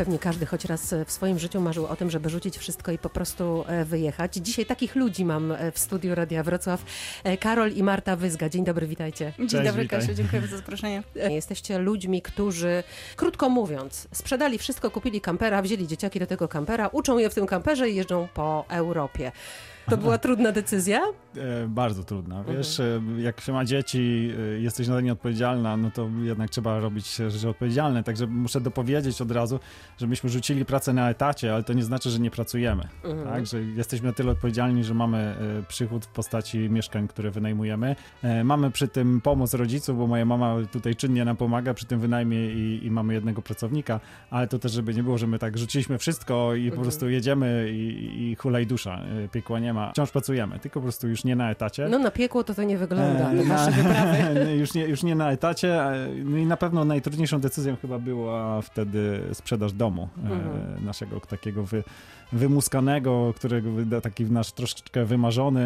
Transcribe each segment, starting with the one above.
Pewnie każdy choć raz w swoim życiu marzył o tym, żeby rzucić wszystko i po prostu e, wyjechać. Dzisiaj takich ludzi mam e, w studiu Radia Wrocław. E, Karol i Marta Wyzga. Dzień dobry, witajcie. Dzień Cześć, dobry, witaj. Kasiu, dziękuję za zaproszenie. Jesteście ludźmi, którzy, krótko mówiąc, sprzedali wszystko, kupili kampera, wzięli dzieciaki do tego kampera, uczą je w tym kamperze i jeżdżą po Europie. To była trudna decyzja? E, bardzo trudna. Wiesz, e, jak się ma dzieci, e, jesteś na nie odpowiedzialna, no to jednak trzeba robić rzeczy odpowiedzialne. Także muszę dopowiedzieć od razu, że myśmy rzucili pracę na etacie, ale to nie znaczy, że nie pracujemy. Tak? Że jesteśmy na tyle odpowiedzialni, że mamy e, przychód w postaci mieszkań, które wynajmujemy. E, mamy przy tym pomoc rodziców, bo moja mama tutaj czynnie nam pomaga przy tym wynajmie i, i mamy jednego pracownika, ale to też, żeby nie było, że my tak rzuciliśmy wszystko i po prostu jedziemy i, i hulaj dusza. Piekła nie ma. Wciąż pracujemy, tylko po prostu już nie na etacie. No na piekło to to nie wygląda, E, wyprawy. już, nie, już nie na etacie. e, No i na pewno najtrudniejszą decyzją chyba była wtedy sprzedaż domu e, Mhm. naszego takiego wy, wymuskanego, którego taki nasz troszeczkę wymarzony.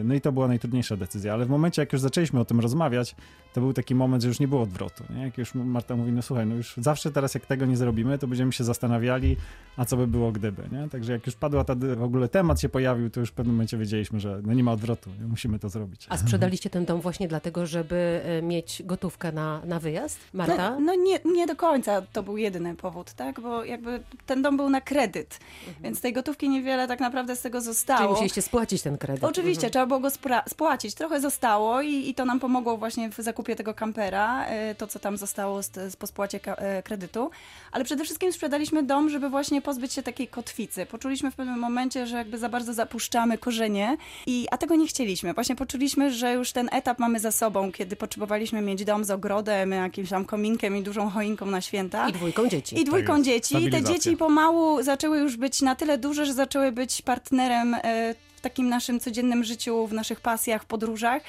e, No i to była najtrudniejsza decyzja. Ale w momencie, jak już zaczęliśmy o tym rozmawiać, to był taki moment, że już nie było odwrotu. Nie? Jak już Marta mówi, no słuchaj, no już zawsze teraz jak tego nie zrobimy, to będziemy się zastanawiali, a co by było gdyby. Nie? Także jak już padła ta, w ogóle temat się pojawił, to już w pewnym momencie wiedzieliśmy, że no nie ma odwrotu, nie? musimy to zrobić. A sprzedaliście ten dom właśnie dlatego, żeby e, mieć gotówkę na, na wyjazd? Marta? No, no nie, nie do końca to był jedyny powód, tak? Bo jakby ten dom był na kredyt, więc tej gotówki niewiele tak naprawdę z tego Czyli zostało. musieliście spłacić ten kredyt. Oczywiście, Mhm. trzeba było go spłacić. Trochę zostało i, i to nam pomogło właśnie w zakupie tego kampera, y, to co tam zostało z, z, po spłacie e, kredytu. Ale przede wszystkim sprzedaliśmy dom, żeby właśnie pozbyć się takiej kotwicy. Poczuliśmy w pewnym momencie, że jakby za bardzo zapuszczamy korzenie, i, a tego nie chcieliśmy. Właśnie poczuliśmy, że już ten etap mamy za sobą, kiedy potrzebowaliśmy mieć dom z ogrodem, jakimś tam kominkiem i dużą choinką na święta. I dwójką dzieci. I dwójką jest. dzieci. I te dzieci pomału zaczęły już być na tyle duże, że zaczęły być partnerem e, w takim naszym codziennym życiu, w naszych pasjach, podróżach.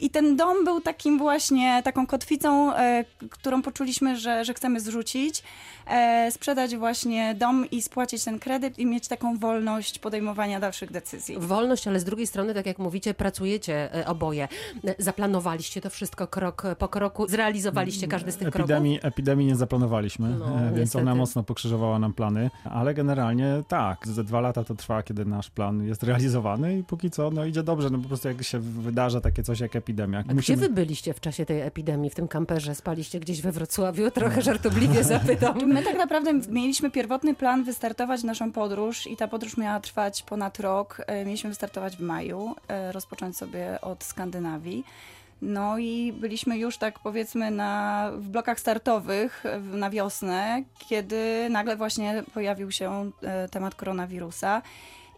I ten dom był takim właśnie, taką kotwicą, e, którą poczuliśmy, że, że chcemy zrzucić, e, sprzedać właśnie dom i spłacić ten kredyt i mieć taką wolność podejmowania dalszych decyzji. Wolność, ale z drugiej strony, tak jak mówicie, pracujecie e, oboje. E, Zaplanowaliście to wszystko krok po kroku, zrealizowaliście każdy z tych kroków? Epidemii, epidemii nie zaplanowaliśmy, No, e, więc niestety. ona mocno pokrzyżowała nam plany, ale generalnie tak, ze dwa lata to trwa, kiedy nasz plan jest realizowany i póki co no idzie dobrze, no po prostu jak się wydarza takie coś jak epidemia. A gdzie wy byliście w czasie tej epidemii, w tym kamperze? Spaliście gdzieś we Wrocławiu? Trochę żartobliwie zapytam. My tak naprawdę mieliśmy pierwotny plan wystartować naszą podróż i ta podróż miała trwać ponad rok. E, Mieliśmy wystartować w maju, e, rozpocząć sobie od Skandynawii. No i byliśmy już tak powiedzmy na, w blokach startowych na wiosnę, kiedy nagle właśnie pojawił się e, temat koronawirusa.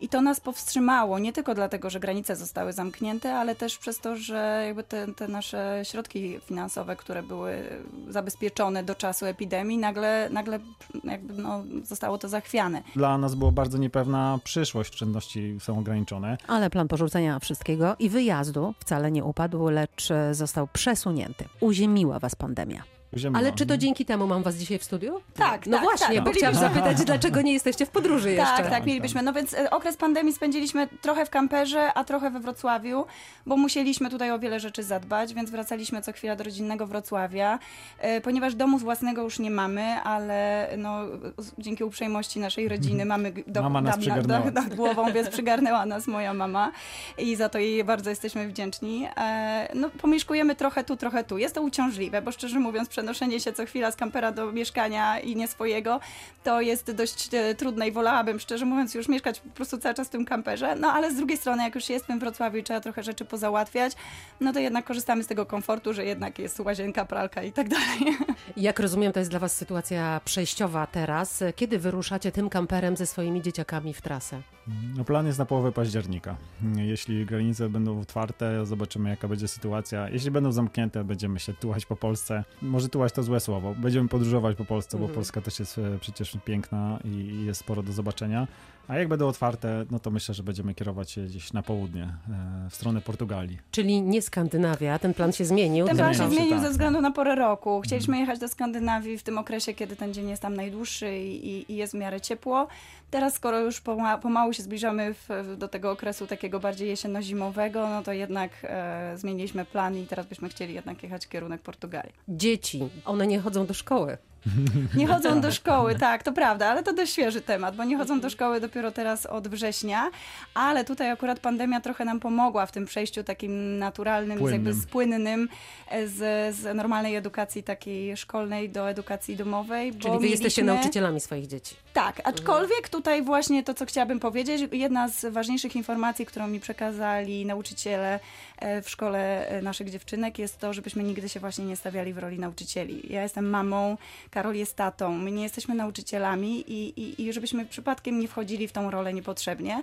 I to nas powstrzymało, nie tylko dlatego, że granice zostały zamknięte, ale też przez to, że jakby te, te nasze środki finansowe, które były zabezpieczone do czasu epidemii, nagle, nagle jakby no, zostało to zachwiane. Dla nas było bardzo niepewna przyszłość, oszczędności są ograniczone. Ale plan porzucenia wszystkiego i wyjazdu wcale nie upadł, lecz został przesunięty. Uziemiła was pandemia. Ziemno. Ale czy to dzięki temu mam was dzisiaj w studiu? Tak, No tak, właśnie, tak. bo chciałam zapytać, dlaczego nie jesteście w podróży jeszcze? Tak, tak, mielibyśmy. No więc e, okres pandemii spędziliśmy trochę w kamperze, a trochę we Wrocławiu, bo musieliśmy tutaj o wiele rzeczy zadbać, więc wracaliśmy co chwila do rodzinnego Wrocławia. E, Ponieważ domu własnego już nie mamy, ale no, dzięki uprzejmości naszej rodziny mamy do, Mama nas dam na- przygarnęła. nad, nad głową, więc przygarnęła nas moja mama i za to jej bardzo jesteśmy wdzięczni. E, No, pomieszkujemy trochę tu, trochę tu. Jest to uciążliwe, bo szczerze mówiąc, przenoszenie się co chwila z kampera do mieszkania i nie swojego, to jest dość e, trudne i wolałabym, szczerze mówiąc, już mieszkać po prostu cały czas w tym kamperze. No ale z drugiej strony, jak już jestem w Wrocławiu i trzeba trochę rzeczy pozałatwiać, no to jednak korzystamy z tego komfortu, że jednak jest łazienka, pralka i tak dalej. Jak rozumiem, to jest dla was sytuacja przejściowa teraz. Kiedy wyruszacie tym kamperem ze swoimi dzieciakami w trasę? No, plan jest na połowę października. Jeśli granice będą otwarte, zobaczymy jaka będzie sytuacja. Jeśli będą zamknięte, będziemy się tułać po Polsce. Może tułać to złe słowo. Będziemy podróżować po Polsce, bo Mhm. Polska też jest e, przecież piękna i jest sporo do zobaczenia. A jak będą otwarte, no to myślę, że będziemy kierować się gdzieś na południe, e, w stronę Portugalii. Czyli nie Skandynawia, ten plan się zmienił. Ten plan się się, zmienił tak, ze względu tak. na porę roku. Chcieliśmy jechać do Skandynawii w tym okresie, kiedy ten dzień jest tam najdłuższy i, i, jest w miarę ciepło. Teraz, skoro już poma, pomału się zbliżamy w, do tego okresu takiego bardziej jesienno-zimowego, no to jednak e, zmieniliśmy plan i teraz byśmy chcieli jednak jechać w kierunek Portugalii. Dzieci, one nie chodzą do szkoły. Nie chodzą do szkoły, tak, to prawda, ale to dość świeży temat, bo nie chodzą do szkoły dopiero teraz od września, ale tutaj akurat pandemia trochę nam pomogła w tym przejściu takim naturalnym, Płynnym. jakby spłynnym e, z, z normalnej edukacji takiej szkolnej do edukacji domowej. Czyli bo wy jesteście mieliśmy- nauczycielami swoich dzieci. tak, aczkolwiek tutaj właśnie to, co chciałabym powiedzieć, jedna z ważniejszych informacji, którą mi przekazali nauczyciele e, w szkole e, naszych dziewczynek jest to, żebyśmy nigdy się właśnie nie stawiali w roli nauczycieli. Ja jestem mamą, Karol jest tatą, my nie jesteśmy nauczycielami i, i, i żebyśmy przypadkiem nie wchodzili w tą rolę niepotrzebnie.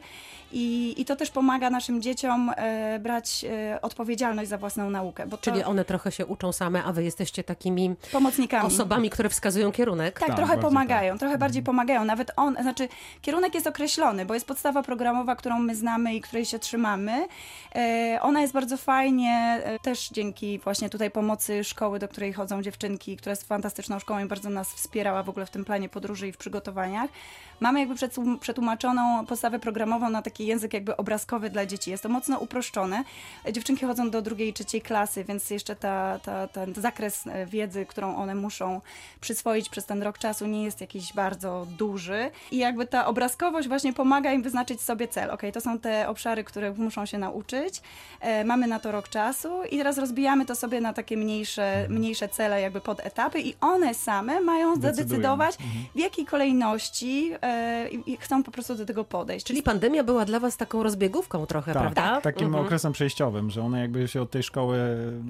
I, i to też pomaga naszym dzieciom e, brać e, odpowiedzialność za własną naukę, bo Czyli to one trochę się uczą same, a wy jesteście takimi pomocnikami. osobami, które wskazują kierunek. Tak, Tak, trochę pomagają, trochę bardziej pomagają. Nawet on, znaczy kierunek jest określony, bo jest podstawa programowa, którą my znamy i której się trzymamy. E, ona jest bardzo fajnie, e, też dzięki właśnie tutaj pomocy szkoły, do której chodzą dziewczynki, która jest fantastyczną szkołą i bardzo nas wspierała w ogóle w tym planie podróży i w przygotowaniach. Mamy jakby przetłum- przetłumaczoną podstawę programową na taki język jakby obrazkowy dla dzieci. Jest to mocno uproszczone. Dziewczynki chodzą do drugiej i trzeciej klasy, więc jeszcze ta, ta, ten zakres e, wiedzy, którą one muszą przyswoić przez ten rok czasu nie jest jakiś bardzo duży. I jakby ta obrazkowość właśnie pomaga im wyznaczyć sobie cel. Ok, to są te obszary, których muszą się nauczyć. E, mamy na to rok czasu i teraz rozbijamy to sobie na takie mniejsze, mniejsze cele, jakby pod etapy i one same mają zadecydować, Mhm. w jakiej kolejności e, chcą po prostu do tego podejść. Czyli pandemia była dla was taką rozbiegówką trochę, Tak, prawda? takim Mhm. okresem przejściowym, że one jakby się od tej szkoły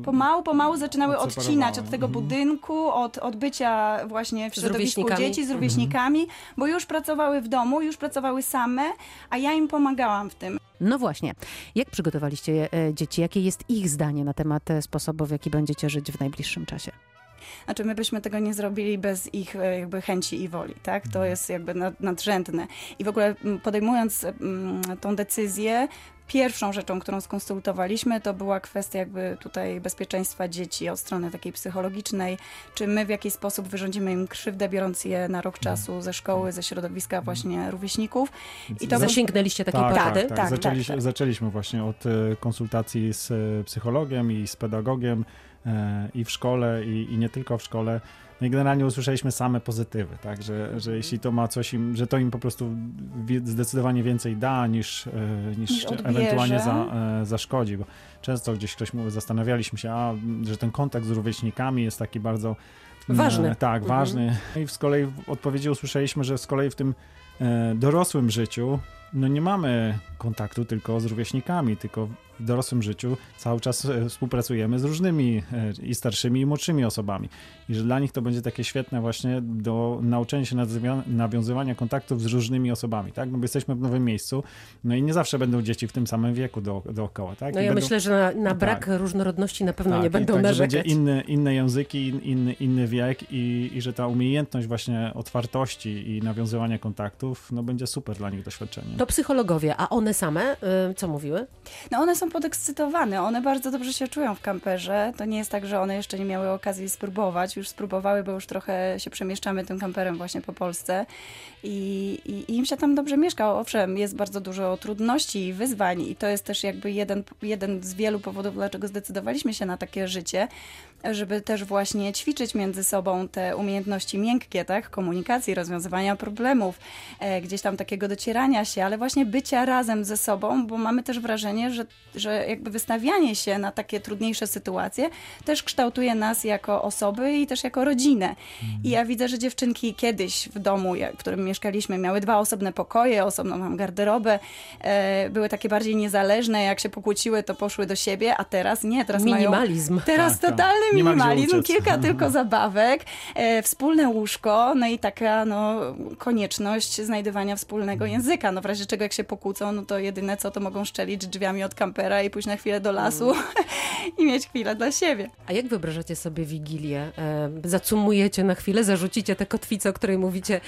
Pomału, pomału zaczynały odcinać od tego Mhm. budynku, od, od bycia właśnie w Z środowisku rówieśnikami. dzieci, z rówieśnikami, bo już pracowały w domu, już pracowały same, a ja im pomagałam w tym. No właśnie. Jak przygotowaliście e, dzieci? Jakie jest ich zdanie na temat e, sposobu, w jaki będziecie żyć w najbliższym czasie? Znaczy my byśmy tego nie zrobili bez ich e, jakby chęci i woli, tak? To jest jakby nad, nadrzędne. I w ogóle m, podejmując mm, tą decyzję, pierwszą rzeczą, którą skonsultowaliśmy, to była kwestia jakby tutaj bezpieczeństwa dzieci od strony takiej psychologicznej, czy my w jakiś sposób wyrządzimy im krzywdę, biorąc je na rok czasu ze szkoły, ze środowiska właśnie rówieśników. I to Zasięgnęliście takiej tak, porady? tak, tak. Tak, Zaczęli, tak. Zaczęliśmy właśnie od e, konsultacji z e, psychologiem i z pedagogiem i w szkole, i, i nie tylko w szkole. No i generalnie usłyszeliśmy same pozytywy, tak, że, że jeśli to ma coś im, że to im po prostu zdecydowanie więcej da niż, e, niż, odbierze. ewentualnie za, e, zaszkodzi, bo często gdzieś ktoś mówi, zastanawialiśmy się, a, że ten kontakt z rówieśnikami jest taki bardzo Ważny. E, tak, Mhm. ważny. I z kolei w odpowiedzi usłyszeliśmy, że z kolei w tym e, dorosłym życiu no nie mamy kontaktu tylko z rówieśnikami, tylko w dorosłym życiu cały czas e, współpracujemy z różnymi e, i starszymi, i młodszymi osobami. I że dla nich to będzie takie świetne właśnie do nauczenia się nawiązywania kontaktów z różnymi osobami, tak? No bo jesteśmy w nowym miejscu, no i nie zawsze będą dzieci w tym samym wieku do, dookoła, tak? No I ja będą... myślę, że na, na Tak. brak różnorodności na pewno Tak, nie będą tak, że będzie inny, inne języki, in- inny, inny wiek i, i że ta umiejętność właśnie otwartości i nawiązywania kontaktów, no będzie super dla nich doświadczenie. To psychologowie, a one same y, co mówiły? No one są podekscytowane, one bardzo dobrze się czują w kamperze. To nie jest tak, że one jeszcze nie miały okazji spróbować. Już spróbowały, bo już trochę się przemieszczamy tym kamperem właśnie po Polsce i, i, i im się tam dobrze mieszka. Owszem, jest bardzo dużo trudności i wyzwań i to jest też jakby jeden, jeden z wielu powodów, dlaczego zdecydowaliśmy się na takie życie, żeby też właśnie ćwiczyć między sobą te umiejętności miękkie, tak? Komunikacji, rozwiązywania problemów, e, gdzieś tam takiego docierania się, ale właśnie bycia razem ze sobą, bo mamy też wrażenie, że, że jakby wystawianie się na takie trudniejsze sytuacje też kształtuje nas jako osoby i też jako rodzinę. I ja widzę, że dziewczynki kiedyś w domu, w którym mieszkaliśmy, miały dwa osobne pokoje, osobną mam garderobę, e, były takie bardziej niezależne, jak się pokłóciły, to poszły do siebie, a teraz nie, teraz mają Minimalizm. Teraz Tak, tak. totalny minimalizm, kilka tylko zabawek, e, wspólne łóżko, no i taka no, konieczność znajdywania wspólnego Mhm. języka. No w razie czego jak się pokłócą, no to jedyne co to mogą szczelić drzwiami od kampera i pójść na chwilę do lasu Mhm. i mieć chwilę dla siebie. A jak wyobrażacie sobie Wigilię? E, zacumujecie na chwilę, zarzucicie tę kotwicę, o której mówicie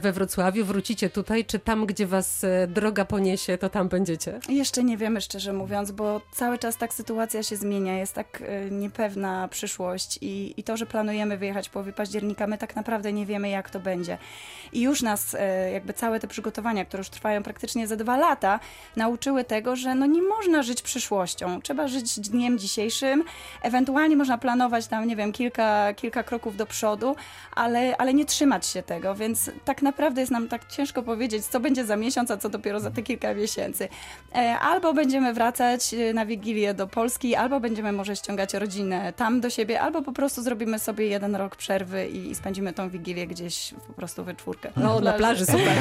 we Wrocławiu, wrócicie tutaj, czy tam, gdzie was e, droga poniesie, to tam będziecie? Jeszcze nie wiemy, szczerze mówiąc, bo cały czas tak sytuacja się zmienia, jest tak e, niepewna przyszłość i, i to, że planujemy wyjechać w połowie października, my tak naprawdę nie wiemy, jak to będzie. I już nas jakby całe te przygotowania, które już trwają praktycznie ze dwa lata, nauczyły tego, że no nie można żyć przyszłością. Trzeba żyć dniem dzisiejszym. Ewentualnie można planować tam, nie wiem, kilka, kilka kroków do przodu, ale, ale nie trzymać się tego, więc tak naprawdę jest nam tak ciężko powiedzieć, co będzie za miesiąc, a co dopiero za te kilka miesięcy. E, albo będziemy wracać e, na Wigilię do Polski, albo będziemy może ściągać rodzinę tam do siebie, albo po prostu zrobimy sobie jeden rok przerwy i, i spędzimy tą Wigilię gdzieś po prostu we czwórkę. No, na plaży, super.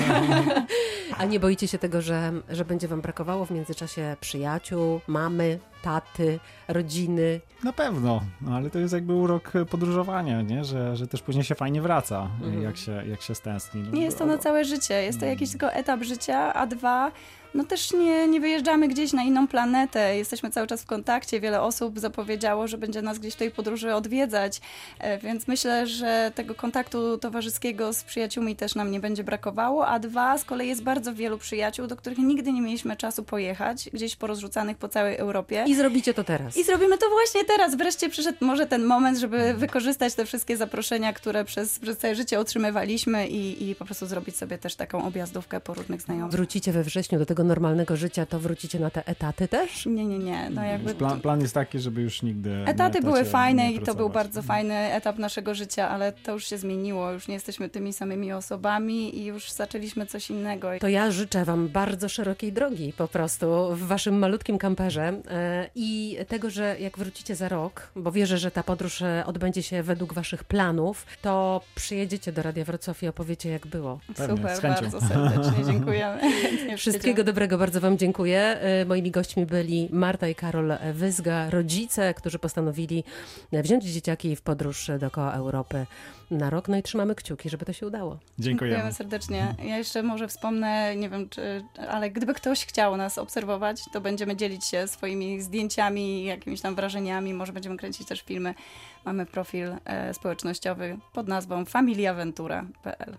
A nie boicie się tego, że, że będzie wam brakowało w międzyczasie przyjaciół, mamy, taty, rodziny? Na pewno, no, ale to jest jakby urok podróżowania, nie? Że, że też później się fajnie wraca, Mhm. jak, się, jak się stęskni. Nie jest to na całe życie, jest to jakiś tylko etap życia, a dwa, no też nie, nie wyjeżdżamy gdzieś na inną planetę, jesteśmy cały czas w kontakcie, wiele osób zapowiedziało, że będzie nas gdzieś w tej podróży odwiedzać, e, więc myślę, że tego kontaktu towarzyskiego z przyjaciółmi też nam nie będzie brakowało, a dwa, z kolei jest bardzo wielu przyjaciół, do których nigdy nie mieliśmy czasu pojechać, gdzieś porozrzucanych po całej Europie. I zrobicie to teraz. I zrobimy to właśnie teraz. Wreszcie przyszedł może ten moment, żeby wykorzystać te wszystkie zaproszenia, które przez, przez całe życie otrzymywaliśmy i, i po prostu zrobić sobie też taką objazdówkę po różnych znajomych. Wrócicie we wrześniu do tego normalnego życia, to wrócicie na te etaty też? Nie, nie, nie. No jakby Plan, plan jest taki, żeby już nigdy. Etaty były fajne i to był bardzo fajny etap naszego życia, ale to już się zmieniło. Już nie jesteśmy tymi samymi osobami i już zaczęliśmy coś innego. To ja życzę Wam bardzo szerokiej drogi po prostu w Waszym malutkim kamperze e, i tego, że jak wrócicie za rok, bo wierzę, że ta podróż e, odbędzie się według Waszych planów, to przyjedziecie do Radia Wrocław i opowiecie jak było. Pewnie, Super, bardzo serdecznie dziękujemy. Wszystkiego dobrego, bardzo Wam dziękuję. E, Moimi gośćmi byli Marta i Karol Wyzga, rodzice, którzy postanowili wziąć dzieciaki w podróż dookoła Europy na rok. No i trzymamy kciuki, żeby to się udało. Dziękujemy. Dziękujemy serdecznie. Ja jeszcze może wspomnę, nie wiem, czy, ale gdyby ktoś chciał nas obserwować, to będziemy dzielić się swoimi zdjęciami, jakimiś tam wrażeniami, może będziemy kręcić też filmy. Mamy profil e, społecznościowy pod nazwą familiaventura.pl.